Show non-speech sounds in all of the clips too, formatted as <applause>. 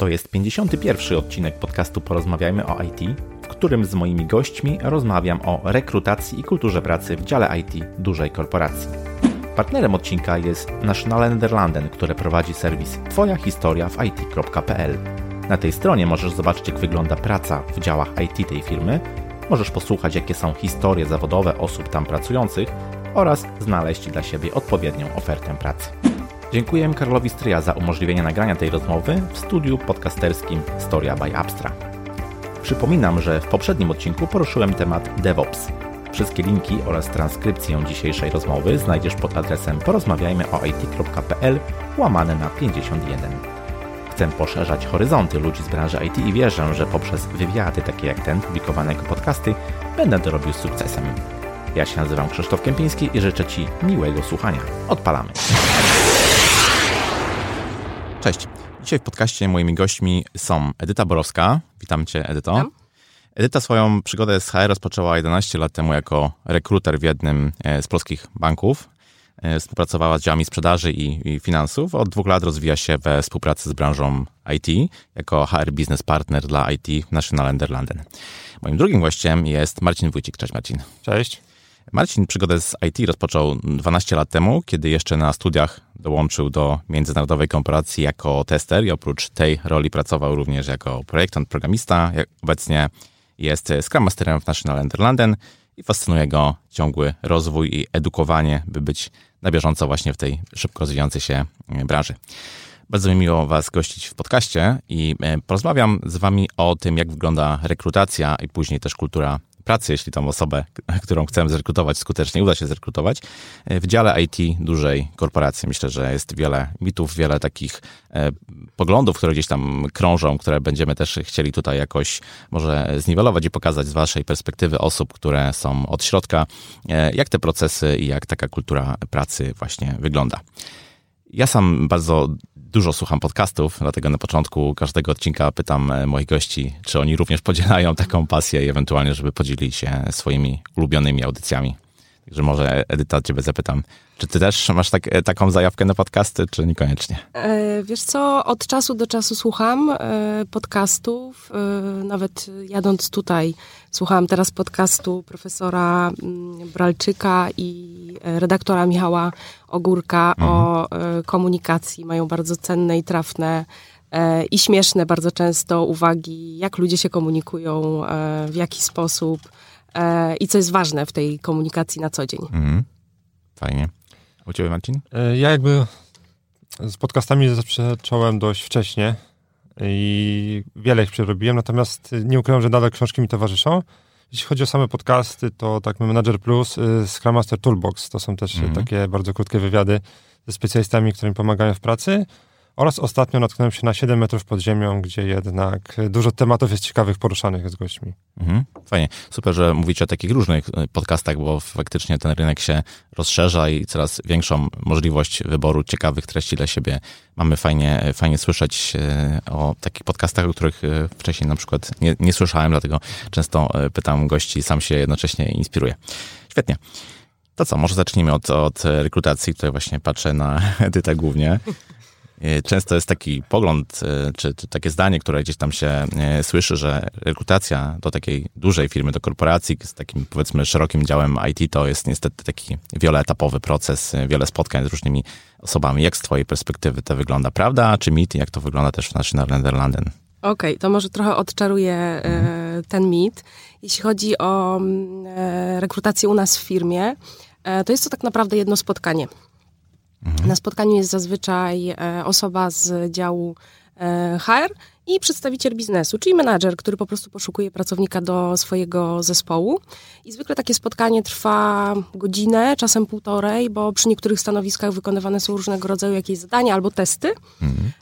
To jest 51. odcinek podcastu Porozmawiajmy o IT, w którym z moimi gośćmi rozmawiam o rekrutacji i kulturze pracy w dziale IT dużej korporacji. Partnerem odcinka jest Nationale Nederlanden, które prowadzi serwis Twoja historia w IT.pl. Na tej stronie możesz zobaczyć, jak wygląda praca w działach IT tej firmy, możesz posłuchać, jakie są historie zawodowe osób tam pracujących oraz znaleźć dla siebie odpowiednią ofertę pracy. Dziękuję Karolowi Stryja za umożliwienie nagrania tej rozmowy w studiu podcasterskim Storia by Abstra. Przypominam, że w poprzednim odcinku poruszyłem temat DevOps. Wszystkie linki oraz transkrypcję dzisiejszej rozmowy znajdziesz pod adresem porozmawiajmy o it.pl łamane na 51. Chcę poszerzać horyzonty ludzi z branży IT i wierzę, że poprzez wywiady takie jak ten, publikowane jako podcasty, będę to robił z sukcesem. Ja się nazywam Krzysztof Kępiński i życzę Ci miłego słuchania. Odpalamy. Cześć. Dzisiaj w podcaście moimi gośćmi są Edyta Borowska. Witam Cię, Edyto. Witam. Edyta swoją przygodę z HR rozpoczęła 11 lat temu jako rekruter w jednym e, z polskich banków. E, Współpracowała z działami sprzedaży i, i finansów. Od dwóch lat rozwija się we współpracy z branżą IT jako HR Business Partner dla IT w National Nederlanden. Moim drugim gościem jest Marcin Wójcik. Cześć Marcin. Cześć. Marcin przygodę z IT rozpoczął 12 lat temu, kiedy jeszcze na studiach dołączył do międzynarodowej korporacji jako tester i oprócz tej roli pracował również jako projektant, programista. Obecnie jest Scrum Masterem w National Nederlanden i fascynuje go ciągły rozwój i edukowanie, by być na bieżąco właśnie w tej szybko rozwijającej się branży. Bardzo mi miło Was gościć w podcaście i e, porozmawiam z Wami o tym, jak wygląda rekrutacja i później też kultura pracy, jeśli tą osobę, <laughs> którą chcemy zrekrutować, skutecznie uda się zrekrutować, w dziale IT dużej korporacji. Myślę, że jest wiele mitów, wiele takich e, poglądów, które gdzieś tam krążą, które będziemy też chcieli tutaj jakoś może zniwelować i pokazać z Waszej perspektywy osób, które są od środka, e, jak te procesy i jak taka kultura pracy właśnie wygląda. Ja sam bardzo dużo słucham podcastów, dlatego na początku każdego odcinka pytam e, moich gości, czy oni również podzielają taką pasję i ewentualnie, żeby podzielili się swoimi ulubionymi audycjami. Także może Edyta, ciebie zapytam, czy ty też masz tak, e, taką zajawkę na podcasty, czy niekoniecznie? E, wiesz co, od czasu do czasu słucham e, podcastów, e, nawet jadąc tutaj słuchałam teraz podcastu profesora mm, Bralczyka i e, redaktora Michała Ogórka o e, komunikacji. Mają bardzo cenne i trafne i śmieszne bardzo często uwagi, jak ludzie się komunikują, w jaki sposób i co jest ważne w tej komunikacji na co dzień. Mhm. Fajnie. U ciebie, Marcin? E, Ja jakby z podcastami zacząłem dość wcześnie i wiele ich przerobiłem, natomiast nie ukrywam, że nadal książki mi towarzyszą. Jeśli chodzi o same podcasty, to tak Manager Plus, y, Scrum Master Toolbox, to są też Mhm. takie bardzo krótkie wywiady ze specjalistami, którzy mi pomagają w pracy. Oraz ostatnio natknąłem się na 7 metrów pod ziemią, gdzie jednak dużo tematów jest ciekawych poruszanych z gośćmi. Mhm. Fajnie. Super, że mówicie o takich różnych e, podcastach, bo faktycznie ten rynek się rozszerza i coraz większą możliwość wyboru ciekawych treści dla siebie mamy. Fajnie, fajnie słyszeć e, o takich podcastach, o których e, wcześniej na przykład nie, nie słyszałem, dlatego często e, pytam gości, sam się jednocześnie inspiruję. Świetnie. To co, może zacznijmy od, od rekrutacji. Tutaj właśnie patrzę na <laughs> Edytę głównie. E, Często jest taki pogląd, e, czy, czy takie zdanie, które gdzieś tam się e, słyszy, że rekrutacja do takiej dużej firmy, do korporacji z takim powiedzmy szerokim działem IT to jest niestety taki wieloetapowy proces, wiele spotkań z różnymi osobami. Jak z twojej perspektywy to wygląda, prawda? Czy mit? Jak to wygląda też w National Nederlanden? Okej, to może trochę odczaruję e, ten mit. Jeśli chodzi o mm, rekrutację u nas w firmie, to jest to tak naprawdę jedno spotkanie. Na spotkaniu jest zazwyczaj e, osoba z działu e, HR i przedstawiciel biznesu, czyli menadżer, który po prostu poszukuje pracownika do swojego zespołu. I zwykle takie spotkanie trwa godzinę, czasem półtorej, bo przy niektórych stanowiskach wykonywane są różnego rodzaju jakieś zadania albo testy.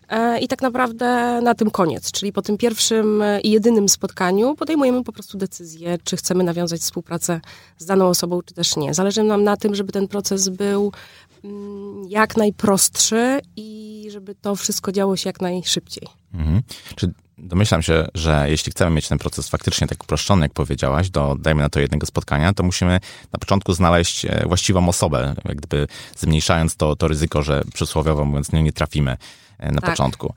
E, I tak naprawdę na tym koniec, czyli po tym pierwszym i jedynym spotkaniu podejmujemy po prostu decyzję, czy chcemy nawiązać współpracę z daną osobą, czy też nie. Zależy nam na tym, żeby ten proces był jak najprostszy i żeby to wszystko działo się jak najszybciej. Mhm. Czy domyślam się, że jeśli chcemy mieć ten proces faktycznie tak uproszczony, jak powiedziałaś, do dajmy na to jednego spotkania, to musimy na początku znaleźć e, właściwą osobę, jak gdyby zmniejszając to, to ryzyko, że przysłowiowo mówiąc nie, nie trafimy e, na Tak. początku.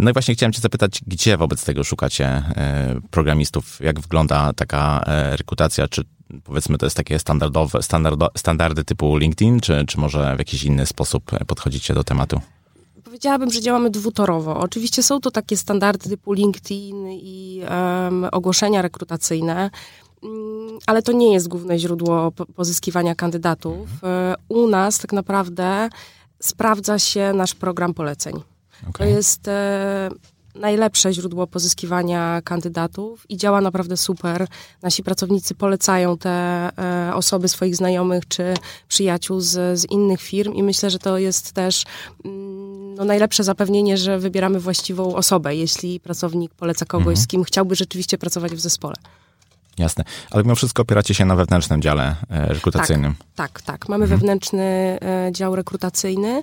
No i właśnie chciałem cię zapytać, gdzie wobec tego szukacie programistów? Jak wygląda taka rekrutacja? Czy powiedzmy to jest takie standardowe, standardo, standardy typu LinkedIn, czy, czy może w jakiś inny sposób podchodzicie do tematu? Powiedziałabym, że działamy dwutorowo. Oczywiście są to takie standardy typu LinkedIn i um, ogłoszenia rekrutacyjne, um, ale to nie jest główne źródło pozyskiwania kandydatów. E, u nas tak naprawdę sprawdza się nasz program poleceń. Okay. To jest e, najlepsze źródło pozyskiwania kandydatów i działa naprawdę super. Nasi pracownicy polecają te e, osoby swoich znajomych czy przyjaciół z, z innych firm i myślę, że to jest też mm, no, najlepsze zapewnienie, że wybieramy właściwą osobę, jeśli pracownik poleca kogoś, mhm. z kim chciałby rzeczywiście pracować w zespole. Jasne. Ale mimo wszystko opieracie się na wewnętrznym dziale e, rekrutacyjnym. Tak, tak. tak. Mamy mhm. wewnętrzny e, dział rekrutacyjny.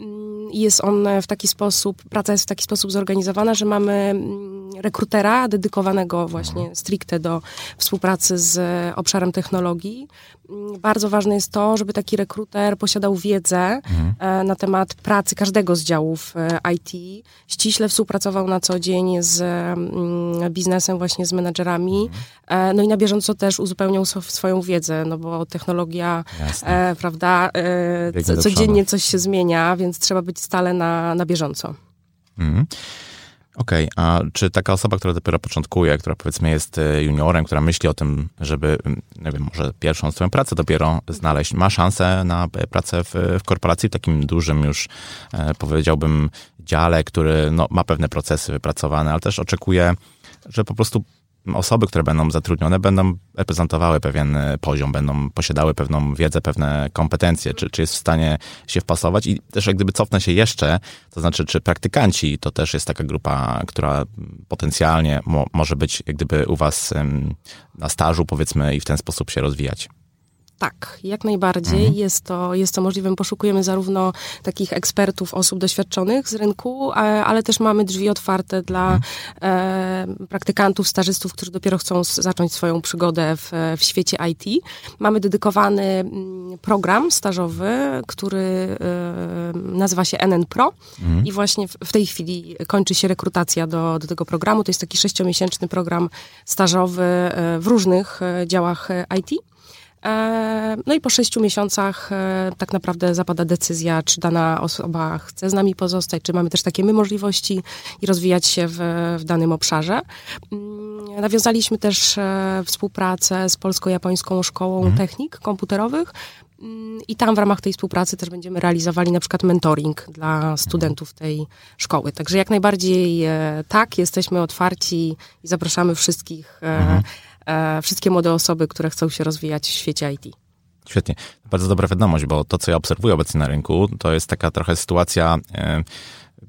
Mm, jest on w taki sposób, praca jest w taki sposób zorganizowana, że mamy mm, rekrutera dedykowanego właśnie stricte do współpracy z obszarem technologii. Mm, bardzo ważne jest to, żeby taki rekruter posiadał wiedzę mhm. E, na temat pracy każdego z działów e, IT, ściśle współpracował na co dzień z biznesem, właśnie z menedżerami, mhm. E, no i na bieżąco też uzupełniał swoją wiedzę, no bo technologia, e, prawda, e, codziennie coś się zmienia, więc trzeba być stale na, na bieżąco. Mhm. Okej, okay, a czy taka osoba, która dopiero początkuje, która powiedzmy jest e, juniorem, która myśli o tym, żeby, nie wiem, może pierwszą swoją pracę dopiero znaleźć, ma szansę na e, pracę w, w korporacji, w takim dużym już, e, powiedziałbym, dziale, który no, ma pewne procesy wypracowane, ale też oczekuje, że po prostu osoby, które będą zatrudnione, będą reprezentowały pewien e, poziom, będą posiadały pewną wiedzę, pewne kompetencje, czy, czy jest w stanie się wpasować. I też jak gdyby cofnę się jeszcze, to znaczy, czy praktykanci to też jest taka grupa, która potencjalnie mo może być jak gdyby u was na stażu, powiedzmy, i w ten sposób się rozwijać. Tak, jak najbardziej mhm. jest, to, jest to możliwe. Poszukujemy zarówno takich ekspertów, osób doświadczonych z rynku, ale też mamy drzwi otwarte dla mhm. e, praktykantów, stażystów, którzy dopiero chcą zacząć swoją przygodę w, w świecie IT. Mamy dedykowany mm, program stażowy, który e, nazywa się NN Pro mhm. i właśnie w, w, tej chwili kończy się rekrutacja do, do tego programu. To jest taki sześciomiesięczny program stażowy e, w różnych e, działach IT. E, no i po sześciu miesiącach e, tak naprawdę zapada decyzja, czy dana osoba chce z nami pozostać, czy mamy też takie my możliwości i rozwijać się w, w danym obszarze. Mm, nawiązaliśmy też e, współpracę z Polsko-Japońską Szkołą mhm. Technik Komputerowych, mm, i tam w ramach tej współpracy też będziemy realizowali na przykład mentoring dla studentów tej szkoły. Także jak najbardziej tak, jesteśmy otwarci i zapraszamy wszystkich mhm wszystkie młode osoby, które chcą się rozwijać w świecie IT. Świetnie. Bardzo dobra wiadomość, bo to, co ja obserwuję obecnie na rynku, to jest taka trochę sytuacja, e,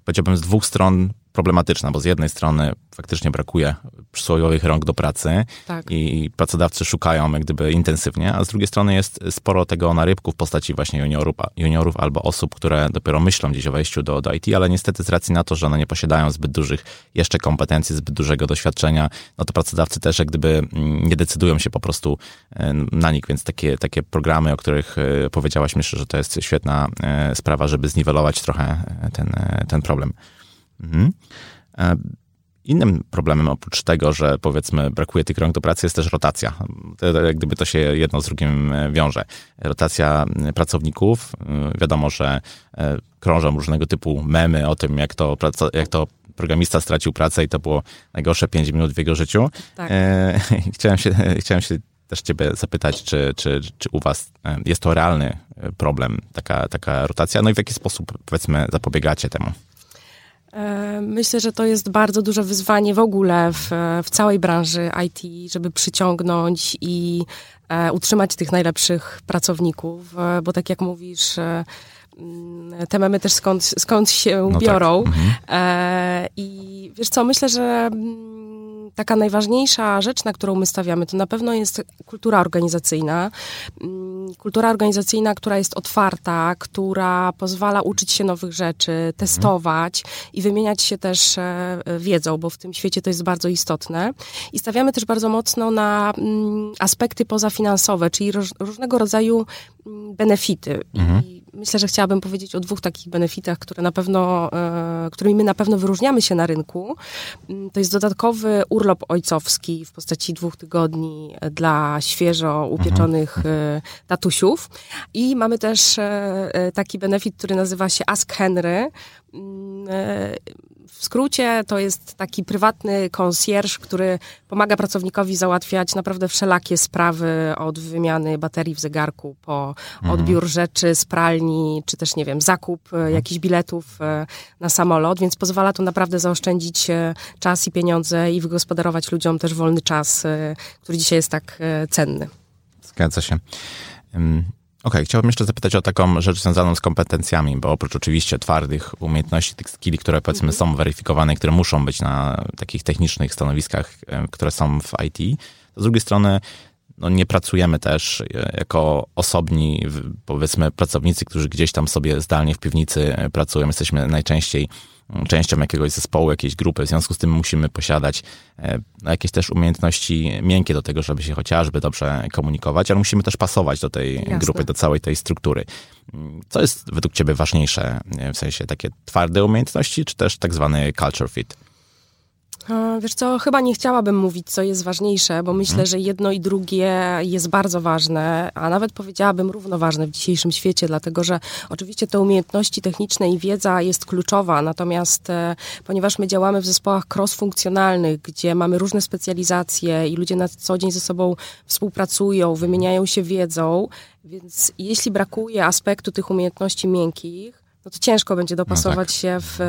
powiedziałbym, z dwóch stron problematyczna, bo z jednej strony faktycznie brakuje przysłowiowych rąk do pracy tak. i pracodawcy szukają jak gdyby intensywnie, a z drugiej strony jest sporo tego narybku w postaci właśnie juniorów, juniorów albo osób, które dopiero myślą gdzieś o wejściu do, do IT, ale niestety z racji na to, że one nie posiadają zbyt dużych jeszcze kompetencji, zbyt dużego doświadczenia, no to pracodawcy też jak gdyby mm, nie decydują się po prostu e, na nich, więc takie, takie programy, o których e, powiedziałaś, myślę, że to jest świetna e, sprawa, żeby zniwelować trochę ten, ten problem. Mhm. E, innym problemem oprócz tego, że powiedzmy brakuje tych rąk do pracy jest też rotacja. Jak gdyby to się jedno z drugim e, wiąże. Rotacja pracowników. E, wiadomo, że krążą różnego typu memy o tym, jak to, jak to programista stracił pracę i to było najgorsze 5 minut w jego życiu. Tak. <laughs> Chciałem, się, chciałem się też ciebie zapytać, czy, czy, czy u was jest to realny problem, taka, taka rotacja, no i w jaki sposób, powiedzmy, zapobiegacie temu? E, myślę, że to jest bardzo duże wyzwanie w ogóle w, w całej branży IT, żeby przyciągnąć i e, utrzymać tych najlepszych pracowników, e, bo tak jak mówisz, mm, te memy też skąd, skąd się no tak. biorą. Tak. Mhm. I wiesz co, myślę, że mm, taka najważniejsza rzecz, na którą my stawiamy, to na pewno jest kultura organizacyjna. Mm, kultura organizacyjna, która jest otwarta, która pozwala uczyć się nowych rzeczy, testować i wymieniać się też e, wiedzą, bo w tym świecie to jest bardzo istotne. I stawiamy też bardzo mocno na mm, aspekty pozafinansowe, czyli różnego rodzaju mm, benefity. Mhm. Myślę, że chciałabym powiedzieć o dwóch takich benefitach, które na pewno, którymi my na pewno wyróżniamy się na rynku. Mm, to jest dodatkowy urlop ojcowski w postaci dwóch tygodni dla świeżo upieczonych mhm. tatusiów. I mamy też taki benefit, który nazywa się Ask Henry. W skrócie to jest taki prywatny konsjerż, który pomaga pracownikowi załatwiać naprawdę wszelakie sprawy od wymiany baterii w zegarku po mhm. odbiór rzeczy z pralni, czy też, nie wiem, zakup e, mhm. jakichś biletów e, na samolot, więc pozwala to naprawdę zaoszczędzić e, czas i pieniądze i wygospodarować ludziom też wolny czas, który dzisiaj jest tak cenny. Zgadza się. Okej, okay, chciałbym jeszcze zapytać o taką rzecz związaną z kompetencjami, bo oprócz oczywiście twardych umiejętności, tych skilli, które powiedzmy -hmm. są weryfikowane, które muszą być na takich technicznych stanowiskach, które są w IT, to z drugiej strony no, nie pracujemy też e, jako osobni, powiedzmy, pracownicy, którzy gdzieś tam sobie zdalnie w piwnicy e, pracują. Jesteśmy najczęściej częścią jakiegoś zespołu, jakiejś grupy. W związku z tym musimy posiadać e, jakieś też umiejętności miękkie do tego, żeby się chociażby dobrze komunikować, ale musimy też pasować do tej Jasne. grupy, do całej tej struktury. Co jest według Ciebie ważniejsze, w sensie takie twarde umiejętności, czy też tak zwany culture fit? Wiesz co, chyba nie chciałabym mówić, co jest ważniejsze, bo myślę, mhm. że jedno i drugie jest bardzo ważne, a nawet powiedziałabym równoważne w dzisiejszym świecie, dlatego że oczywiście te umiejętności techniczne i wiedza jest kluczowa, natomiast e, ponieważ my działamy w zespołach cross-funkcjonalnych, gdzie mamy różne specjalizacje i ludzie na co dzień ze sobą współpracują, wymieniają się wiedzą, więc jeśli brakuje aspektu tych umiejętności miękkich, no to ciężko będzie dopasować no tak. się w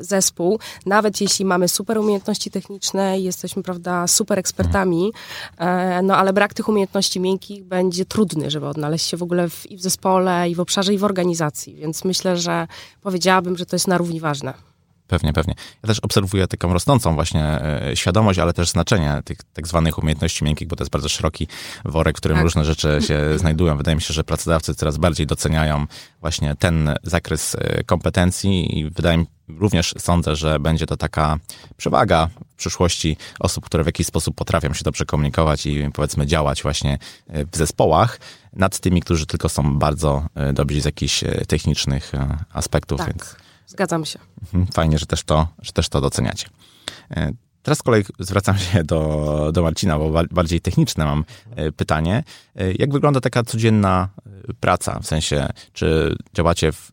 zespół. Nawet jeśli mamy super umiejętności techniczne i jesteśmy, prawda, super ekspertami, mhm. no ale brak tych umiejętności miękkich będzie trudny, żeby odnaleźć się w ogóle w, i w zespole, i w obszarze, i w organizacji. Więc myślę, że powiedziałabym, że to jest na równi ważne. Pewnie, pewnie. Ja też obserwuję taką rosnącą właśnie e, świadomość, ale też znaczenie tych tak zwanych umiejętności miękkich, bo to jest bardzo szeroki worek, w którym tak. różne rzeczy się <laughs> znajdują. Wydaje mi się, że pracodawcy coraz bardziej doceniają właśnie ten zakres e, kompetencji i wydaje mi również sądzę, że będzie to taka przewaga w przyszłości osób, które w jakiś sposób potrafią się dobrze komunikować i powiedzmy działać właśnie e, w zespołach nad tymi, którzy tylko są bardzo dobrzy z jakichś technicznych aspektów. Tak. Więc Zgadzam się. Mhm, fajnie, że też to, że też to doceniacie. E, teraz z kolei zwracam się do, do Marcina, bo bardziej techniczne mam e, pytanie. E, jak wygląda taka codzienna praca? W sensie, czy działacie w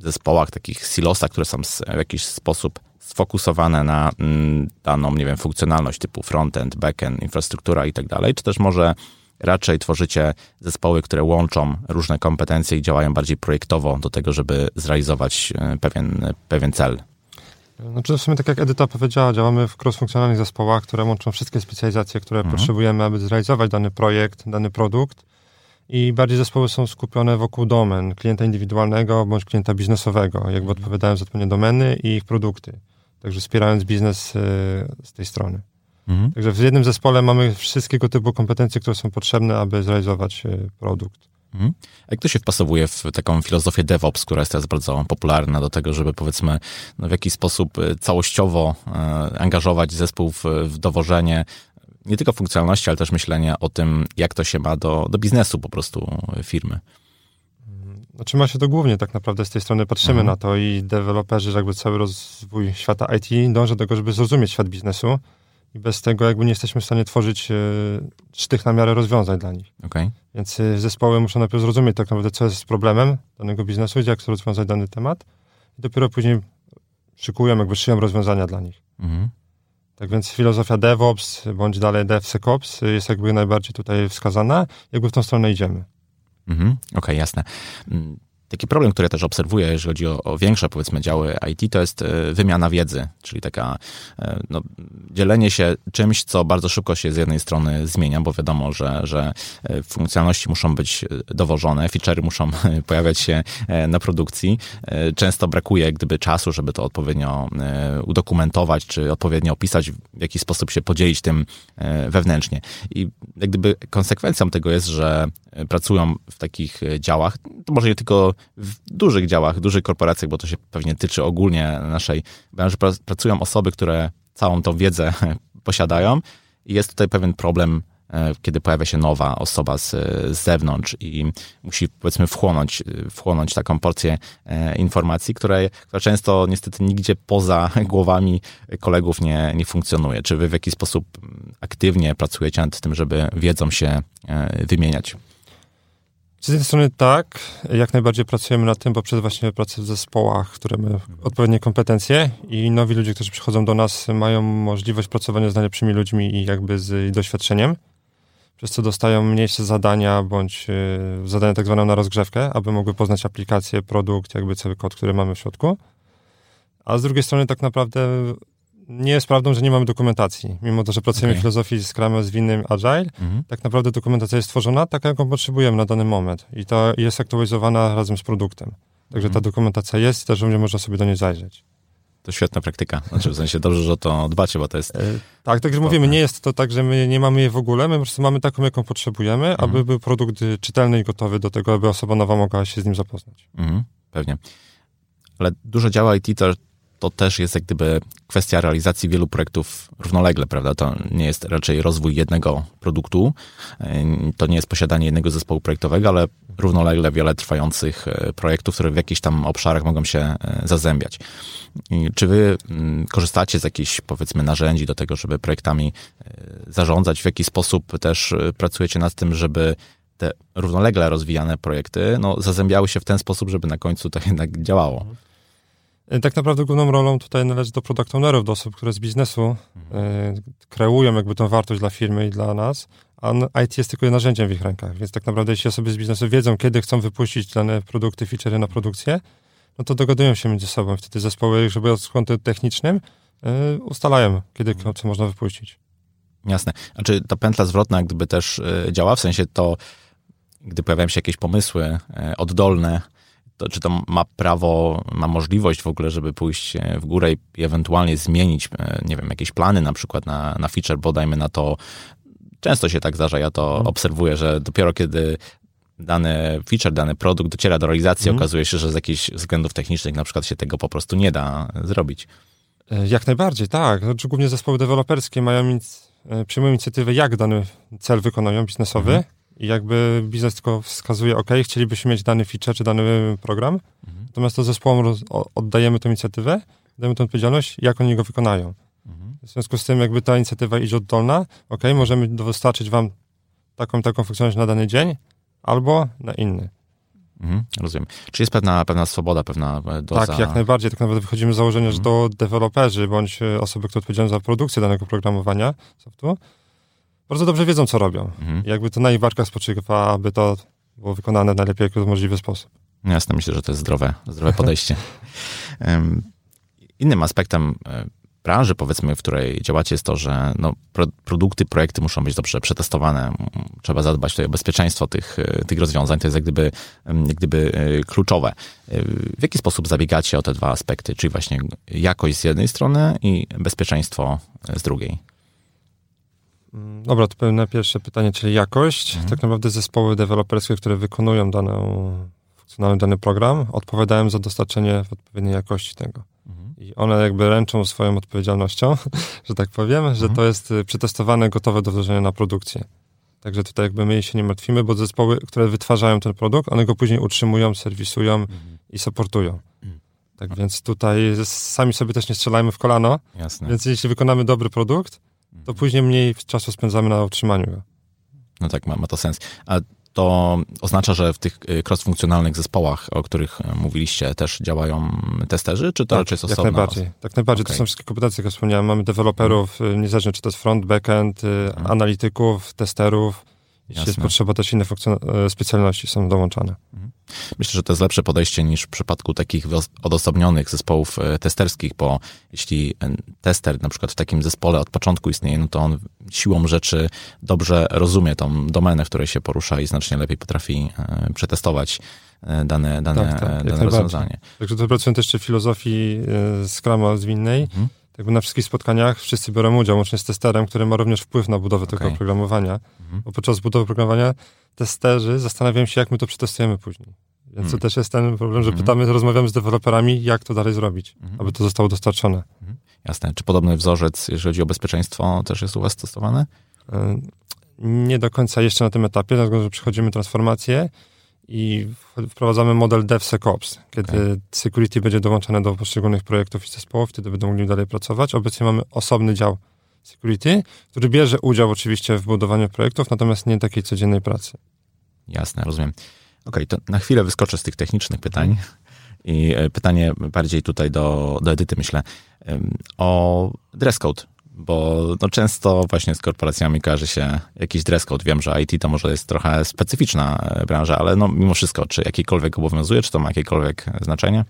zespołach, takich silosach, które są w jakiś sposób sfokusowane na mm, daną, nie wiem, funkcjonalność typu frontend, backend, infrastruktura i tak dalej, czy też może raczej tworzycie zespoły, które łączą różne kompetencje i działają bardziej projektowo do tego, żeby zrealizować e, pewien, pewien cel. Znaczy w sumie tak jak Edyta powiedziała, działamy w cross-funkcjonalnych zespołach, które łączą wszystkie specjalizacje, które mhm. potrzebujemy, aby zrealizować dany projekt, dany produkt i bardziej zespoły są skupione wokół domen klienta indywidualnego bądź klienta biznesowego, jakby mhm. odpowiadając odpowiednio domeny i ich produkty. Także wspierając biznes e, z tej strony. Mhm. Także w jednym zespole mamy wszystkiego typu kompetencje, które są potrzebne, aby zrealizować e, produkt. Mhm. A jak to się wpasowuje w taką filozofię DevOps, która jest teraz bardzo popularna do tego, żeby powiedzmy no w jakiś sposób e, całościowo e, angażować zespół w, w dowożenie nie tylko funkcjonalności, ale też myślenia o tym, jak to się ma do, do biznesu po prostu firmy. Znaczy ma się to głównie tak naprawdę z tej strony patrzymy mhm. na to i deweloperzy, jakby cały rozwój świata IT dąży do tego, żeby zrozumieć świat biznesu, i bez tego jakby nie jesteśmy w stanie tworzyć e, sztych na miarę rozwiązań dla nich. Okay. Więc e, zespoły muszą najpierw zrozumieć tak naprawdę, co jest problemem danego biznesu, jak chcą rozwiązać dany temat i dopiero później szykują, jakby szyją rozwiązania dla nich. Mhm. Tak więc filozofia DevOps, bądź dalej DevSecOps jest jakby najbardziej tutaj wskazana, jakby w tą stronę idziemy. Mhm. Okej, okay, jasne. Taki problem, który ja też obserwuję, jeżeli chodzi o, o, większe, powiedzmy, działy IT, to jest e, wymiana wiedzy, czyli taka e, no, dzielenie się czymś, co bardzo szybko się z jednej strony zmienia, bo wiadomo, że, że e, funkcjonalności muszą być dowożone, feature'y muszą <laughs> pojawiać się na produkcji. Często brakuje gdyby czasu, żeby to odpowiednio udokumentować, czy odpowiednio opisać, w jaki sposób się podzielić tym wewnętrznie. I jak gdyby konsekwencją tego jest, że pracują w takich działach, to może nie tylko w dużych działach, dużych korporacjach, bo to się pewnie tyczy ogólnie naszej branży, pracują osoby, które całą tą wiedzę <laughs> posiadają i jest tutaj pewien problem e, kiedy pojawia się nowa osoba z, z zewnątrz i musi powiedzmy wchłonąć, wchłonąć taką porcję informacji, które, która często niestety nigdzie poza <laughs> głowami kolegów nie, nie funkcjonuje. Czy wy w jakiś sposób aktywnie pracujecie nad tym, żeby wiedzą się wymieniać? Z jednej strony tak, jak najbardziej pracujemy nad tym poprzez właśnie pracę w zespołach, które mają odpowiednie kompetencje i nowi ludzie, którzy przychodzą do nas mają możliwość pracowania z najlepszymi ludźmi i jakby z doświadczeniem, przez co dostają mniejsze zadania bądź y, zadania tak zwane na rozgrzewkę, aby mogły poznać aplikację, produkt, jakby cały kod, który mamy w środku. A z drugiej strony tak naprawdę nie jest prawdą, że nie mamy dokumentacji. Mimo to, że pracujemy okay. w filozofii Scrum z winnym Agile, mhm. tak naprawdę dokumentacja jest tworzona taka, jaką potrzebujemy na dany moment. I to jest aktualizowana razem z produktem. Także mhm. ta dokumentacja jest i też będzie można sobie do niej zajrzeć. To świetna praktyka. Znaczy w sensie dobrze, że o to dbacie, bo to jest... E, tak, także mówimy, nie jest to tak, że my nie mamy jej w ogóle, my po prostu mamy taką, jaką potrzebujemy, mhm. aby był produkt czytelny i gotowy do tego, aby osoba nowa mogła się z nim zapoznać. Mhm, pewnie. Ale dużo działa IT to to też jest jak gdyby kwestia realizacji wielu projektów równolegle, prawda? To nie jest raczej rozwój jednego produktu, to nie jest posiadanie jednego zespołu projektowego, ale równolegle wiele trwających e, projektów, które w jakichś tam obszarach mogą się e, zazębiać. Czy wy mm, korzystacie z jakichś, powiedzmy, narzędzi do tego, żeby projektami e, zarządzać? W jaki sposób też pracujecie nad tym, żeby te równolegle rozwijane projekty no, zazębiały się w ten sposób, żeby na końcu to jednak działało? E, tak naprawdę główną rolą tutaj należy do product ownerów, do osób, które z biznesu mhm. y, kreują jakby tą wartość dla firmy i dla nas, a IT jest tylko narzędziem w ich rękach, więc tak naprawdę jeśli osoby z biznesu wiedzą, kiedy chcą wypuścić dane produkty, featurey na produkcję, no to dogadują się między sobą. Wtedy zespoły, żeby od skądu technicznym, y, ustalają, kiedy mhm. co można wypuścić. Jasne. A czy ta pętla zwrotna gdyby też y, działa? W sensie to, gdy pojawiają się jakieś pomysły oddolne, to, czy to ma prawo, ma możliwość w ogóle, żeby pójść w górę i ewentualnie zmienić, e, nie wiem, jakieś plany na przykład na, na feature, bo dajmy na to, często się tak zdarza, ja to hmm. obserwuję, że dopiero kiedy dany feature, dany produkt dociera do realizacji, hmm. okazuje się, że z jakichś względów technicznych na przykład się tego po prostu nie da zrobić. E, jak najbardziej, tak. Znaczy, głównie zespoły deweloperskie mają, e, przyjmują inicjatywę, jak dany cel wykonują biznesowy, hmm i jakby biznes tylko wskazuje, ok, chcielibyśmy mieć dany feature czy dany program, mhm. natomiast to zespołom roz, oddajemy tę inicjatywę, dajemy tę odpowiedzialność, jak oni go wykonają. Mhm. W związku z tym jakby ta inicjatywa idzie oddolna, ok, możemy dostarczyć wam taką taką funkcjonalność na dany dzień albo na inny. Mhm, rozumiem. Czy jest pewna, pewna swoboda, pewna e, doza... Tak, jak najbardziej. Tak naprawdę wychodzimy z założenia, mhm. że to deweloperzy bądź e, osoby, które odpowiedzialne za produkcję danego programowania softu, bardzo dobrze wiedzą, co robią. Mhm. jakby to na ich barkach spoczywa, aby to było wykonane w najlepiej możliwy sposób. Jasne, myślę, że to jest zdrowe, zdrowe podejście. <laughs> Innym aspektem e, branży, powiedzmy, w której działacie, jest to, że no, pro, produkty, projekty muszą być dobrze przetestowane. Trzeba zadbać tutaj o bezpieczeństwo tych, e, tych rozwiązań. To jest jak gdyby, jak gdyby e, kluczowe. W jaki sposób zabiegacie o te dwa aspekty, czyli właśnie jakość z jednej strony i bezpieczeństwo z drugiej? Mm, dobra, to pewne pierwsze pytanie, czyli jakość. Mhm. Tak naprawdę zespoły deweloperskie, które wykonują daną, funkcjonalny dany program, odpowiadają za dostarczenie w odpowiedniej jakości tego. Mhm. I one jakby ręczą swoją odpowiedzialnością, <laughs> że tak powiem, mhm. że to jest y, przetestowane, gotowe do wdrożenia na produkcję. Także tutaj jakby my się nie martwimy, bo zespoły, które wytwarzają ten produkt, one go później utrzymują, serwisują mhm. i supportują. Mhm. Tak więc tutaj sami sobie też nie strzelajmy w kolano. Jasne. Więc jeśli wykonamy dobry produkt, to później mniej czasu spędzamy na utrzymaniu go. No tak, ma, ma to sens. A to oznacza, że w tych y, cross-funkcjonalnych zespołach, o których y, mówiliście, też działają testerzy, czy to tak, raczej jest osobna? Jak najbardziej. Tak najbardziej. Okay. To są wszystkie kompetencje, jak wspomniałem. Mamy deweloperów, hmm. niezależnie czy to jest front, backend, hmm. analityków, testerów. Jeśli jest potrzeba, też inne specjalności są dołączane. Mhm. Myślę, że to jest lepsze podejście niż w przypadku takich odosobnionych zespołów e, testerskich, bo jeśli e, tester na przykład w takim zespole od początku istnieje, no to on siłą rzeczy dobrze rozumie tą domenę, w której się porusza i znacznie lepiej potrafi e, przetestować dane, dane, tak, tak, dane rozwiązanie. Także to pracuję też w filozofii Scrama zwinnej. Mhm jakby na wszystkich spotkaniach wszyscy biorą udział, łącznie z testerem, który ma również wpływ na budowę okay. tego oprogramowania. Mhm. Bo podczas budowy oprogramowania testerzy zastanawiają się, jak my to przetestujemy później. Więc mhm. to też jest ten problem, że mhm. pytamy, rozmawiamy z deweloperami, jak to dalej zrobić, mhm. aby to zostało dostarczone. Mhm. Jasne. Czy podobny wzorzec, jeżeli chodzi o bezpieczeństwo, też jest u Was stosowany? nie do końca jeszcze na tym etapie, dlatego że przechodzimy transformację i wprowadzamy model DevSecOps, kiedy okay. security będzie dołączane do poszczególnych projektów i zespołów, wtedy będą mogli dalej pracować. Obecnie mamy osobny dział security, który bierze udział oczywiście w budowaniu projektów, natomiast nie takiej codziennej pracy. Jasne, rozumiem. Okej, okay, to na chwilę wyskoczę z tych technicznych pytań. I e, pytanie bardziej tutaj do, do Edyty, myślę, o dress code bo no często właśnie z korporacjami kojarzy się jakiś dress code. Wiem, że IT to może jest trochę specyficzna e, branża, ale no mimo wszystko, czy jakikolwiek obowiązuje, czy to ma jakiekolwiek znaczenie?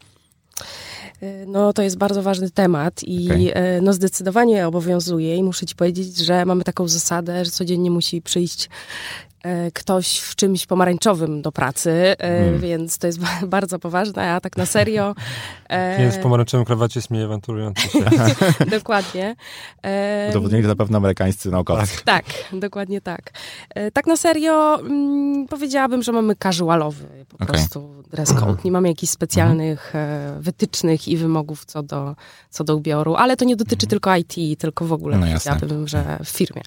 E, no, to jest bardzo ważny temat i okay. E, no, zdecydowanie obowiązuje i muszę ci powiedzieć, że mamy taką zasadę, że codziennie musi przyjść E, ktoś w czymś pomarańczowym do pracy, hmm. więc to jest <laughs> bardzo poważne, a tak na serio... Klient w pomarańczowym krawacie jest mniej awanturujący się. <laughs> dokładnie. Udowodnili to na pewno amerykańscy naukowcy. Tak, tak dokładnie tak. E, tak na serio mm, powiedziałabym, że mamy casualowy po okay. prostu dress code. Nie mamy jakichś specjalnych wytycznych i wymogów co do, co do ubioru, ale to nie dotyczy mhm. tylko IT, tylko w ogóle no powiedziałabym, że w firmie.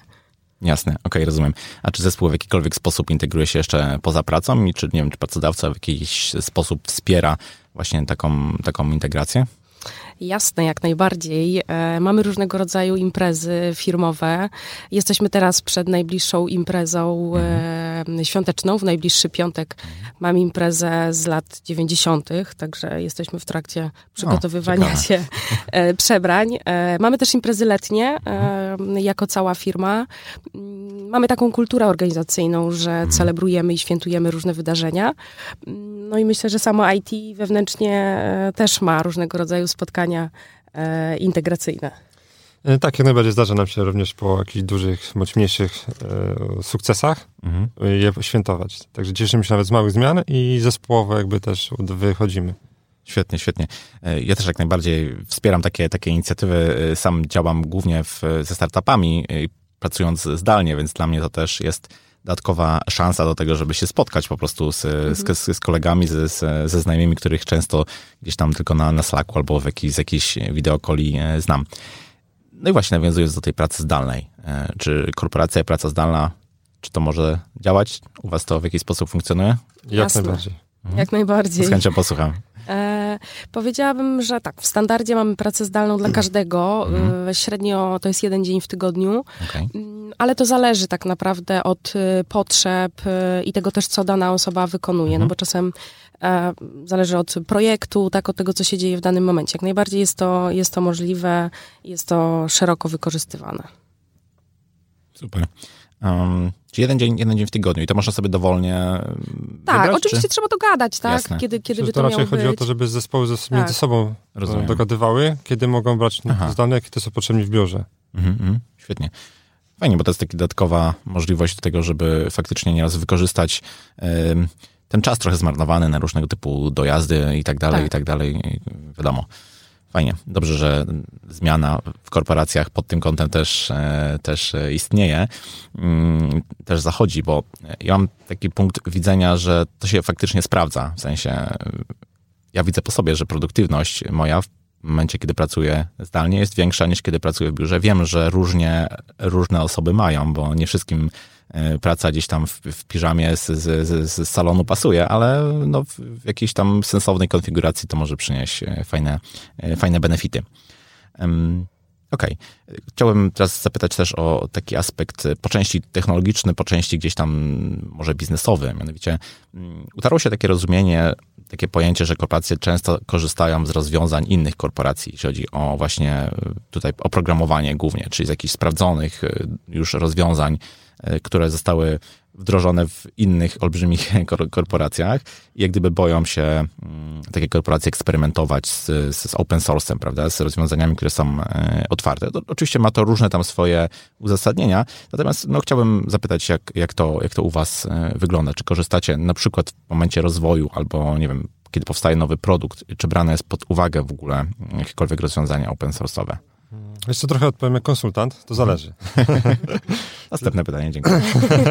Jasne, okej, okay, rozumiem. A czy zespół w jakikolwiek sposób integruje się jeszcze poza pracą i czy, nie wiem, czy pracodawca w jakiś sposób wspiera właśnie taką, taką integrację? Jasne, jak najbardziej. E, mamy różnego rodzaju imprezy firmowe. Jesteśmy teraz przed najbliższą imprezą mhm. świąteczną. W najbliższy piątek mamy imprezę z lat 90., także jesteśmy w trakcie przygotowywania o, się e, <laughs> przebrań. Mamy też imprezy letnie, mhm. jako cała firma. Mamy taką kulturę organizacyjną, że mhm. celebrujemy i świętujemy różne wydarzenia. No i myślę, że samo IT wewnętrznie też ma różnego rodzaju spotkania e, integracyjne. E, tak, jak najbardziej zdarza nam się również po jakichś dużych bądź mniejszych e, sukcesach mhm. je świętować. Także cieszymy się nawet z małych zmian i zespołowo jakby też wychodzimy. Świetnie, świetnie. E, ja też jak najbardziej wspieram takie, takie inicjatywy. Sam działam głównie w, ze startupami, pracując zdalnie, więc dla mnie to też jest dodatkowa szansa do tego, żeby się spotkać po prostu z, mhm. z, z, kolegami, z, ze znajomymi, których często gdzieś tam tylko na, na Slacku albo w jakiś, z jakiejś wideokoli e, znam. No i właśnie nawiązując do tej pracy zdalnej. E, czy korporacja i praca zdalna, czy to może działać? U was to w jakiś sposób funkcjonuje? Jak Jasne. najbardziej. Mhm. Jak najbardziej. Z chęcią posłucham. E, powiedziałabym, że tak, w standardzie mamy pracę zdalną dla każdego. Mhm. E, średnio to jest jeden dzień w tygodniu, okay. Ale to zależy tak naprawdę od e, potrzeb e, i tego też, co dana osoba wykonuje, no mhm. no bo czasem e, zależy od projektu, tak, od tego, co się dzieje w danym momencie. Jak najbardziej jest to, jest to możliwe, jest to szeroko wykorzystywane. Super. Um, czy jeden dzień, jeden dzień w tygodniu i to można sobie dowolnie Tak, wybrać, oczywiście czy? trzeba dogadać, tak? Jasne. Kiedy, kiedy by to, to raczej chodzi być. o to, żeby zespoły ze, tak. między sobą e, Rozumiem. dogadywały, kiedy mogą brać zdane, kiedy są potrzebni w biurze. Mhm, mhm, świetnie. Fajnie, bo to jest taka dodatkowa możliwość do tego, żeby faktycznie nieraz wykorzystać ten czas trochę zmarnowany na różnego typu dojazdy i tak dalej, tak. i tak dalej. Wiadomo. Fajnie. Dobrze, że zmiana w korporacjach pod tym kątem też, e, też istnieje, mm, też zachodzi, bo ja mam taki punkt widzenia, że to się faktycznie sprawdza. W sensie ja widzę po sobie, że produktywność moja w momencie, kiedy pracuję zdalnie, jest większa niż kiedy pracuję w biurze. Wiem, że różnie różne osoby mają, bo nie wszystkim E, praca gdzieś tam w, w piżamie z, z, z, salonu pasuje, ale no w jakiejś tam sensownej konfiguracji to może przynieść e, fajne, e, fajne benefity. Okej. Okay. Chciałbym teraz zapytać też o taki aspekt po części technologiczny, po części gdzieś tam może biznesowy. Mianowicie mm, utarło się takie rozumienie, takie pojęcie, że korporacje często korzystają z rozwiązań innych korporacji, jeśli chodzi o właśnie tutaj oprogramowanie głównie, czyli z jakichś sprawdzonych już rozwiązań, E, które zostały wdrożone w innych olbrzymich <laughs> korporacjach i jak gdyby boją się mm, takie korporacje eksperymentować z, z open source'em, prawda, z rozwiązaniami, które są e, otwarte. To, oczywiście ma to różne tam swoje uzasadnienia, natomiast no, chciałbym zapytać, jak, jak, to, jak to u was e, wygląda? Czy korzystacie na przykład w momencie rozwoju albo, nie wiem, kiedy powstaje nowy produkt, czy brane jest pod uwagę w ogóle jakiekolwiek rozwiązania open source'owe? Jeszcze trochę odpowiem jak konsultant, to zależy. <laughs> Następne pytanie, dziękuję.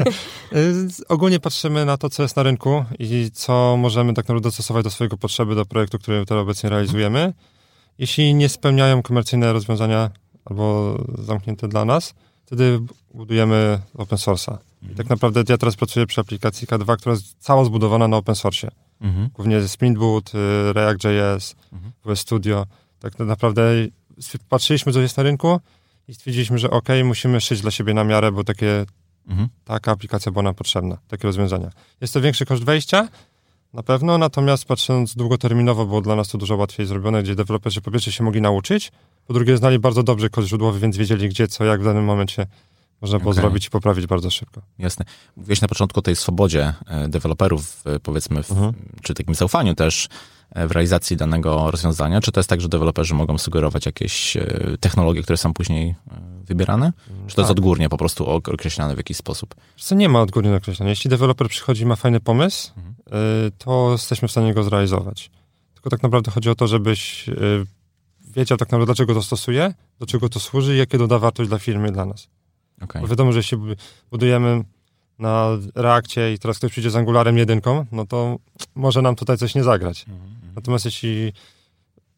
<laughs> Ogólnie patrzymy na to, co jest na rynku i co możemy tak naprawdę dostosować do swojego potrzeby, do projektu, który teraz obecnie realizujemy. Jeśli nie spełniają komercyjne rozwiązania albo zamknięte dla nas, wtedy budujemy open source'a. I tak naprawdę ja teraz pracuję przy aplikacji K2, która jest cała zbudowana na open source. Mhm. Głównie Spring Boot, y, React.js, mhm. Studio. Tak naprawdę patrzyliśmy, co jest na rynku i stwierdziliśmy, że ok, musimy szyć dla siebie na miarę, bo takie, mhm. taka aplikacja była nam potrzebna, takie rozwiązania. Jest to większy koszt wejścia, na pewno, natomiast patrząc długoterminowo, było dla nas to dużo łatwiej zrobione, gdzie deweloperzy po pierwsze się mogli nauczyć, po drugie znali bardzo dobrze kod źródłowy, więc wiedzieli gdzie, co, jak w danym momencie można było okay. zrobić i poprawić bardzo szybko. Jasne. Mówiłeś na początku o tej swobodzie e, deweloperów, powiedzmy, w, mhm. czy takim zaufaniu też e, w realizacji danego rozwiązania. Czy to jest tak, że deweloperzy mogą sugerować jakieś e, technologie, które są później wybierane? Czy to tak. jest odgórnie po prostu określane w jakiś sposób? Co nie ma odgórnie określane. Jeśli deweloper przychodzi i ma fajny pomysł, mhm. to jesteśmy w stanie go zrealizować. Tylko tak naprawdę chodzi o to, żebyś wiedział tak naprawdę, dlaczego to stosuje, do czego to służy i jakie doda wartość dla firmy, dla nas. Okay. Bo wiadomo, że jeśli budujemy na reakcie i teraz ktoś przyjdzie z Angularem jedynką, no to może nam tutaj coś nie zagrać. -hmm. Natomiast jeśli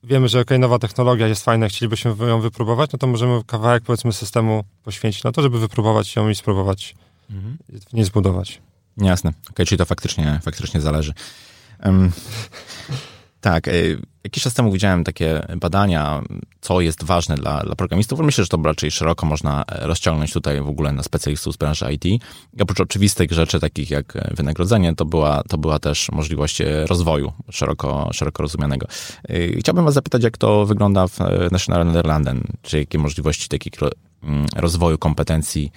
wiemy, że ok, nowa technologia jest fajna, chcielibyśmy ją wypróbować, no to możemy kawałek powiedzmy systemu poświęcić na to, żeby wypróbować ją i spróbować w niej zbudować. Jasne. Ok, czyli to faktycznie, faktycznie zależy. Um, tak, y, jakiś czas temu widziałem takie badania, co jest ważne dla, dla programistów. Myślę, że to raczej szeroko można e, rozciągnąć tutaj w ogóle na specjalistów z branży IT. I oprócz oczywistych rzeczy, takich jak e, wynagrodzenie, to była, to była też możliwość e, rozwoju szeroko, szeroko rozumianego. Chciałbym was zapytać, jak to wygląda w National Netherlanden? Czy jakie możliwości takiego mm, rozwoju kompetencji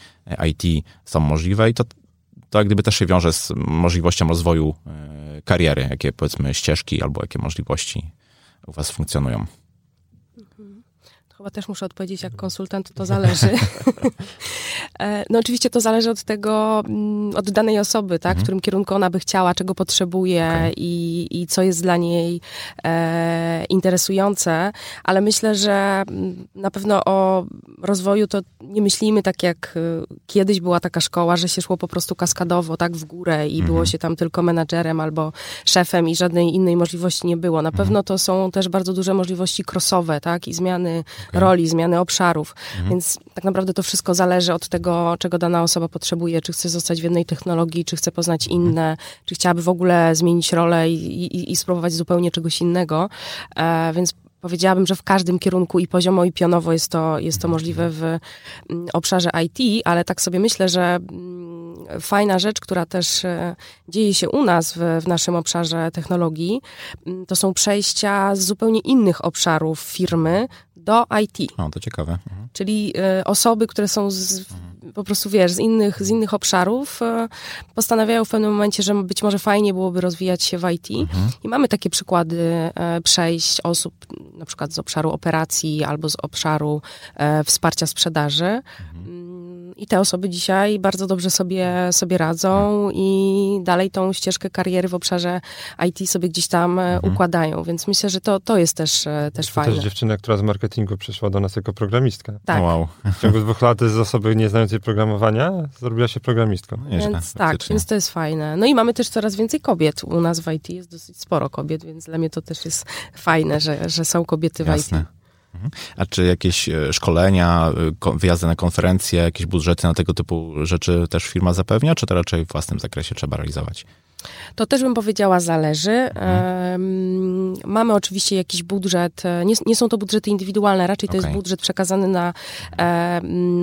IT są możliwe? I to, to jak gdyby też się wiąże z możliwością rozwoju kariery, jakie powiedzmy ścieżki albo jakie możliwości u Was funkcjonują? Chyba też muszę odpowiedzieć, jak konsultant to zależy. <laughs> E, no oczywiście to zależy od tego, mm, od danej osoby, tak, mhm. w którym kierunku ona by chciała, czego potrzebuje okay. i, i co jest dla niej e, interesujące, ale myślę, że mm, na pewno o rozwoju to nie myślimy tak jak y, kiedyś była taka szkoła, że się szło po prostu kaskadowo, tak, w górę i mhm. było się tam tylko menadżerem albo szefem i żadnej innej możliwości nie było. Na mhm. pewno to są też bardzo duże możliwości crossowe, tak, i zmiany okay. roli, zmiany obszarów. Mhm. Więc tak naprawdę to wszystko zależy od tego, czego dana osoba potrzebuje, czy chce zostać w jednej technologii, czy chce poznać mhm. inne, czy chciałaby w ogóle zmienić rolę i, i, i spróbować zupełnie czegoś innego. E, więc powiedziałabym, że w każdym kierunku i poziomo, i pionowo jest to, jest to możliwe w mm, obszarze IT, ale tak sobie myślę, że mm, fajna rzecz, która też e, dzieje się u nas w, w naszym obszarze technologii, mm, to są przejścia z zupełnie innych obszarów firmy do IT. O, to ciekawe. Mhm. Czyli y, osoby, które są z, mhm. po prostu, wiesz, z innych, z innych obszarów, y, postanawiają w pewnym momencie, że być może fajnie byłoby rozwijać się w IT. Mhm. I mamy takie przykłady y, przejść osób na przykład z obszaru operacji albo z obszaru wsparcia sprzedaży. I te osoby dzisiaj bardzo dobrze sobie, sobie radzą i dalej tą ścieżkę kariery w obszarze IT sobie gdzieś tam e, mhm. układają, więc myślę, że to, to jest też, e, też to fajne. To też dziewczyna, która z marketingu przyszła do nas jako programistka. Tak. Wow. W ciągu dwóch lat z osoby nie znającej programowania zrobiła się programistką. No, więc tak, więc to jest fajne. No i mamy też coraz więcej kobiet. U nas w IT jest dosyć sporo kobiet, więc dla mnie to też jest fajne, że, że są kobiety w Jasne. IT. Mhm. A czy jakieś e, szkolenia, e, wyjazdy na konferencje, jakieś budżety na tego typu rzeczy też firma zapewnia, czy to raczej w własnym zakresie trzeba realizować? To też bym powiedziała zależy. Mhm. Mamy oczywiście jakiś budżet, e, nie, nie, są to budżety indywidualne, raczej to okay. jest budżet przekazany na,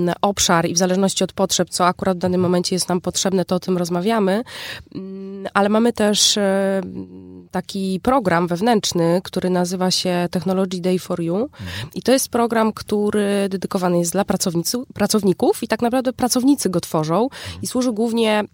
na obszar i w zależności od potrzeb, co akurat w danym momencie jest nam potrzebne, to o tym rozmawiamy, mm, ale mamy też taki program wewnętrzny, który nazywa się Technology Day for You mhm. i to jest program, który dedykowany jest dla pracowników i tak naprawdę pracownicy go tworzą i służy głównie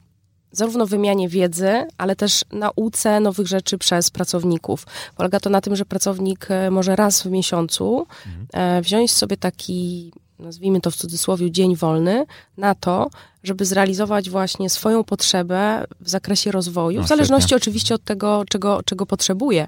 zarówno wymianie wiedzy, ale też nauce nowych rzeczy przez pracowników. Polega to na tym, że pracownik e, może raz w miesiącu mhm. E, wziąć sobie taki, nazwijmy to w cudzysłowie, dzień wolny na to, żeby zrealizować właśnie swoją potrzebę w zakresie rozwoju, no, w zależności świetnie. oczywiście od tego, czego, czego potrzebuje.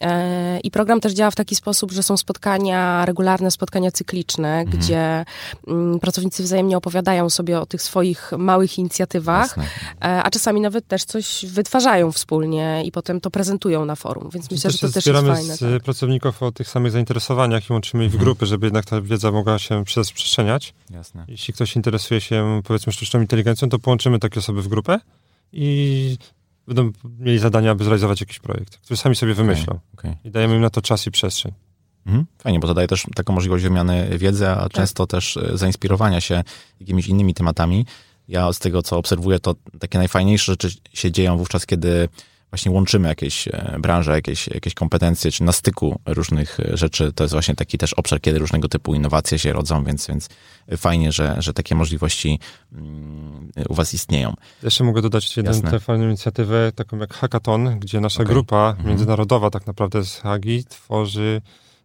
E, I program też działa w taki sposób, że są spotkania, regularne spotkania cykliczne, mhm. gdzie mm, pracownicy wzajemnie opowiadają sobie o tych swoich małych inicjatywach, e, a czasami nawet też coś wytwarzają wspólnie i potem to prezentują na forum, więc myślę, że to też jest fajne. z tak. pracowników o tych samych zainteresowaniach i łączymy ich w mhm. grupy, żeby jednak ta wiedza mogła się przestrzeniać. Jasne. Jeśli ktoś interesuje się, powiedzmy, sztuczną sztuczną inteligencją, to połączymy takie osoby w grupę i będą mieli zadania, aby zrealizować jakiś projekt, który sami sobie wymyślą. Okay. I dajemy im na to czas i przestrzeń. Mhm. Fajnie, bo to daje też taką możliwość wymiany wiedzy, a tak. często też e, zainspirowania się jakimiś innymi tematami. Ja z tego, co obserwuję, to takie najfajniejsze rzeczy się dzieją wówczas, kiedy właśnie łączymy jakieś e, branże, jakieś, jakieś kompetencje, czy na styku różnych e, rzeczy. To jest właśnie taki też obszar, kiedy różnego typu innowacje się rodzą, więc, więc fajnie, że, że takie możliwości mm, u was istnieją. Jeszcze mogę dodać jedną fajną inicjatywę, taką jak Hackathon, gdzie nasza okay. grupa mhm. międzynarodowa tak naprawdę z Hagi tworzy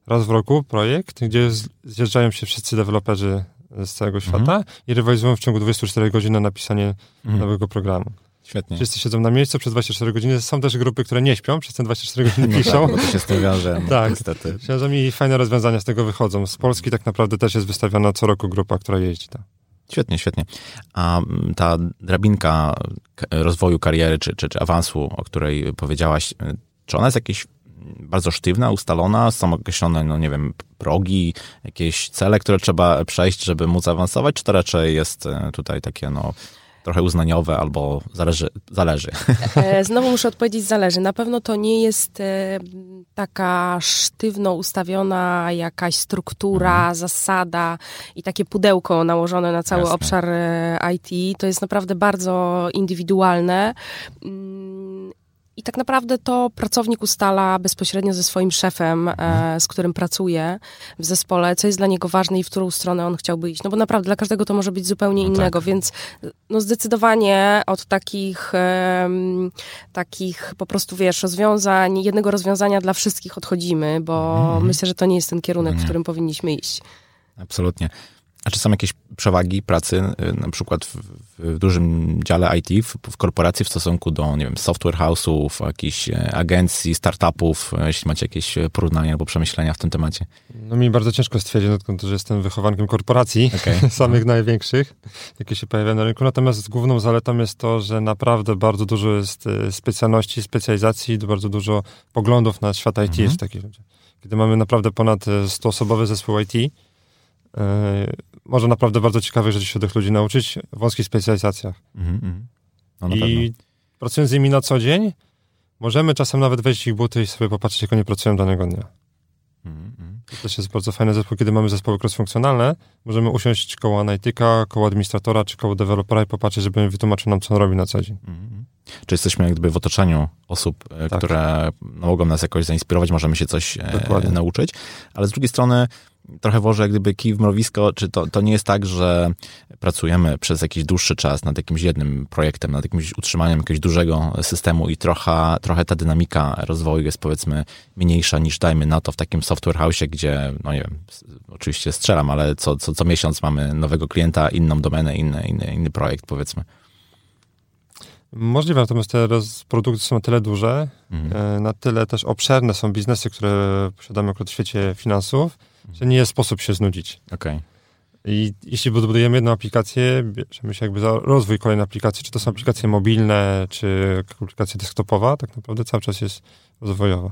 raz w roku projekt, gdzie zjeżdżają się wszyscy deweloperzy z całego świata mhm. i rywalizują w ciągu 24 godzin na napisanie mhm. nowego programu. Świetnie. Wszyscy siedzą na miejscu przez 24 godziny. Są też grupy, które nie śpią, przez te 24 godziny <laughs> no piszą. Tak, bo to się z tym wiąże, no, <laughs> tak. niestety. i fajne rozwiązania z tego wychodzą. Z Polski tak naprawdę też jest wystawiona co roku grupa, która jeździ tam. Świetnie, świetnie. A ta drabinka rozwoju kariery czy, czy, czy awansu, o której powiedziałaś, czy ona jest jakieś bardzo sztywna, ustalona, są określone, no nie wiem, progi, jakieś cele, które trzeba przejść, żeby móc awansować, czy to raczej jest e, tutaj takie, no, trochę uznaniowe albo zależy? zależy. <laughs> E, znowu muszę odpowiedzieć, zależy. Na pewno to nie jest e, taka sztywno ustawiona jakaś struktura, mhm. zasada i takie pudełko nałożone na cały Jasne. obszar IT. To jest naprawdę bardzo indywidualne mm, i tak naprawdę to pracownik ustala bezpośrednio ze swoim szefem, e, z którym pracuje w zespole, co jest dla niego ważne i w którą stronę on chciałby iść. No bo naprawdę dla każdego to może być zupełnie no innego, tak. więc no zdecydowanie od takich, takich po prostu, wiesz, rozwiązań, jednego rozwiązania dla wszystkich odchodzimy, bo mhm. myślę, że to nie jest ten kierunek, w którym powinniśmy iść. Absolutnie. A czy są jakieś przewagi pracy, y, na przykład w, w dużym dziale IT, w, w, korporacji w stosunku do, nie wiem, software house'ów, jakichś e, agencji, startupów, e, jeśli macie jakieś e, porównania albo przemyślenia w tym temacie? No mi bardzo ciężko stwierdzić, odkąd że jestem wychowankiem korporacji, okay. <laughs> samych największych, jakie się pojawiają na rynku. Natomiast główną zaletą jest to, że naprawdę bardzo dużo jest specjalności, specjalizacji, bardzo dużo poglądów na świat IT mhm. jest w takich. Kiedy mamy naprawdę ponad 100-osobowy zespół IT, może naprawdę bardzo ciekawych rzeczy się tych ludzi nauczyć w wąskich specjalizacjach. Mm -hmm. no, I pracując z nimi na co dzień, możemy czasem nawet wejść w ich buty i sobie popatrzeć, jak oni pracują danego dnia. Mm -hmm. To też jest bardzo fajny zespół, kiedy mamy zespoły cross-funkcjonalne, możemy usiąść koło analityka, koło administratora czy koło dewelopera i popatrzeć, żeby wytłumaczył nam, co on robi na co dzień. Mm -hmm. Czy jesteśmy jak gdyby w otoczeniu osób, e, tak. które no, mogą nas jakoś zainspirować, możemy się coś e, nauczyć, ale z drugiej strony trochę włożę jak gdyby kij w mrowisko, czy to, to nie jest tak, że pracujemy przez jakiś dłuższy czas nad jakimś jednym projektem, nad jakimś utrzymaniem jakiegoś dużego systemu i trochę, trochę ta dynamika rozwoju jest powiedzmy mniejsza niż dajmy na to w takim software house, gdzie, no nie wiem, oczywiście strzelam, ale co, co, co miesiąc mamy nowego klienta, inną domenę, inny, inny, inny projekt powiedzmy. Możliwe, natomiast te produkty są na tyle duże, mhm. E, na tyle też obszerne są biznesy, które posiadamy akurat w świecie finansów, że nie jest sposób się znudzić. Okay. I jeśli budujemy jedną aplikację, bierzemy się jakby za rozwój kolejnej aplikacji, czy to są aplikacje mobilne, czy aplikacja desktopowa, tak naprawdę cały czas jest rozwojowa.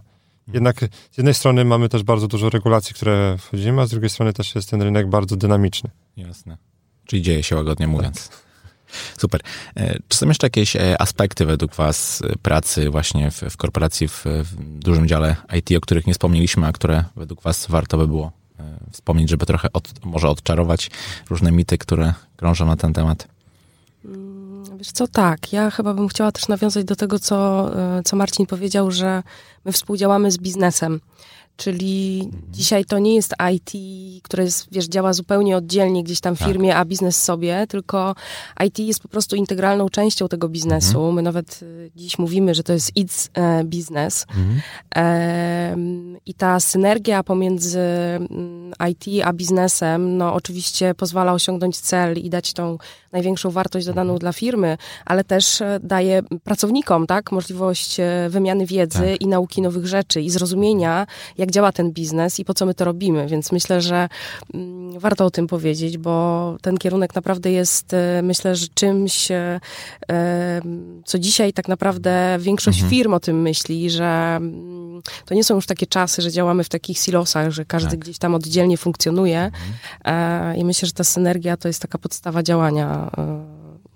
Jednak z jednej strony mamy też bardzo dużo regulacji, które wchodzimy, a z drugiej strony też jest ten rynek bardzo dynamiczny. Jasne. Czyli dzieje się łagodnie mówiąc. Tak. <laughs> Super. E, czy są jeszcze jakieś e, aspekty według Was e, pracy właśnie w, w korporacji, w, w dużym dziale IT, o których nie wspomnieliśmy, a które według Was warto by było wspomnieć, żeby trochę od, może odczarować różne mity, które krążą na ten temat? Mm, wiesz co, tak. Ja chyba bym chciała też nawiązać do tego, co, co Marcin powiedział, że my współdziałamy z biznesem. Czyli dzisiaj to nie jest IT, które jest, wiesz, działa zupełnie oddzielnie gdzieś tam w tak. firmie, tak. a biznes sobie, tylko IT jest po prostu integralną częścią tego biznesu. Mhm. My nawet y, dziś mówimy, że to jest its e, biznes. Mhm. E, I ta synergia pomiędzy mm, IT a biznesem, no oczywiście pozwala osiągnąć cel i dać tą największą wartość dodaną mhm. dla firmy, ale też e, daje pracownikom, tak, możliwość e, wymiany wiedzy tak. i nauki nowych rzeczy i zrozumienia, jak działa ten biznes i po co my to robimy. Więc myślę, że mm, warto o tym powiedzieć, bo ten kierunek naprawdę jest, e, myślę, że czymś, co dzisiaj tak naprawdę większość mhm. firm o tym myśli, że mm, to nie są już takie czasy, że działamy w takich silosach, że każdy tak. gdzieś tam oddzielnie funkcjonuje. Mhm. I myślę, że ta synergia to jest taka podstawa działania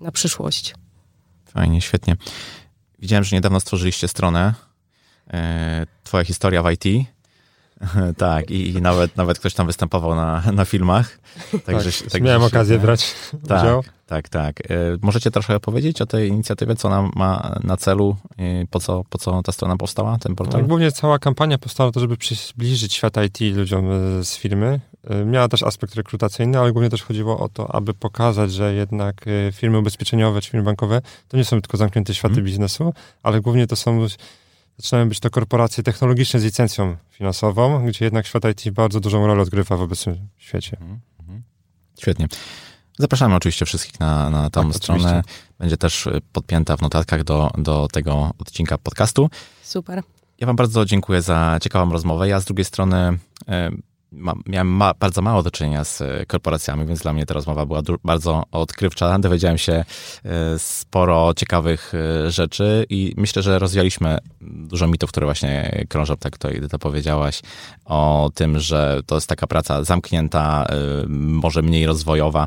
na przyszłość. Fajnie, świetnie. Widziałem, że niedawno stworzyliście stronę e, Twoja historia w IT. <laughs> tak, i, i, nawet, nawet ktoś tam występował na, na filmach. Także, tak, także miałem okazję brać <laughs> tak, udział. Tak, tak. E, możecie trochę opowiedzieć o tej inicjatywie, co ona ma na celu, po co, po co ta strona powstała, ten portal? No, głównie cała kampania powstała to, żeby przybliżyć świat IT ludziom e, z firmy. E, miała też aspekt rekrutacyjny, ale głównie też chodziło o to, aby pokazać, że jednak firmy ubezpieczeniowe czy firmy bankowe to nie są tylko zamknięte światy hmm. biznesu, ale głównie to są zaczynają być to korporacje technologiczne z licencją finansową, gdzie jednak świat IT bardzo dużą rolę odgrywa w obecnym świecie. Mhm, mhm. Świetnie. Zapraszamy oczywiście wszystkich na, na tą tak, stronę. Oczywiście. Będzie też y, podpięta w notatkach do, do tego odcinka podcastu. Super. Ja Wam bardzo dziękuję za ciekawą rozmowę. Ja z drugiej strony miałem ma, bardzo mało do czynienia z e, korporacjami, więc dla mnie ta rozmowa była bardzo odkrywcza. Dowiedziałem się e, sporo ciekawych e, rzeczy i myślę, że rozwialiśmy dużo mitów, które właśnie krążą, tak to Edyta powiedziałaś, o tym, że to jest taka praca zamknięta, może mniej rozwojowa.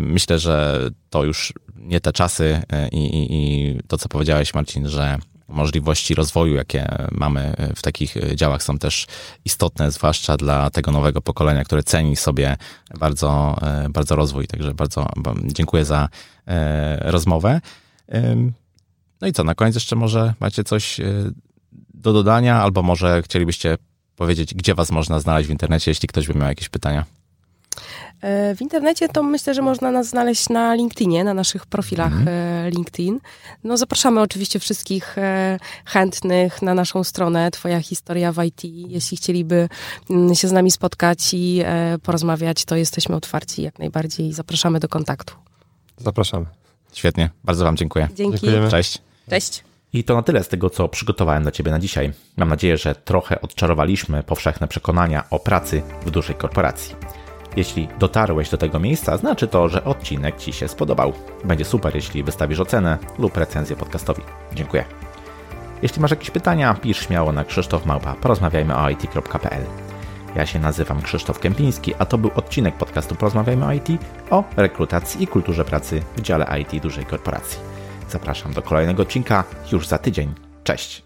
Myślę, że to już nie te czasy i, i, i to, co powiedziałeś, Marcin, że możliwości rozwoju, jakie mamy w takich działach, są też istotne, zwłaszcza dla tego nowego pokolenia, które ceni sobie bardzo, e, bardzo rozwój. Także bardzo dziękuję za e, rozmowę. No i co, na koniec jeszcze może macie coś e, do dodania, albo może chcielibyście powiedzieć, gdzie was można znaleźć w internecie, jeśli ktoś by miał jakieś pytania. E, w internecie to myślę, że można nas znaleźć na LinkedInie, na naszych profilach mm. LinkedIn. No zapraszamy oczywiście wszystkich e, chętnych na naszą stronę Twoja historia w IT. Jeśli chcieliby mm, się z nami spotkać i porozmawiać, to jesteśmy otwarci jak najbardziej. Zapraszamy do kontaktu. Zapraszamy. Świetnie, bardzo Wam dziękuję. Dzięki. Dziękujemy. Cześć. Cześć. I to na tyle z tego, co przygotowałem dla Ciebie na dzisiaj. Mam nadzieję, że trochę odczarowaliśmy powszechne przekonania o pracy w dużej korporacji. Jeśli dotarłeś do tego miejsca, znaczy to, że odcinek Ci się spodobał. Będzie super, jeśli wystawisz ocenę lub recenzję podcastowi. Dziękuję. Jeśli masz jakieś pytania, pisz śmiało na krzysztofmałpa porozmawiajmy o it.pl. Ja się nazywam Krzysztof Kępiński, a to był odcinek podcastu Porozmawiajmy o IT o rekrutacji i kulturze pracy w dziale IT dużej korporacji. Zapraszam do kolejnego odcinka już za tydzień. Cześć!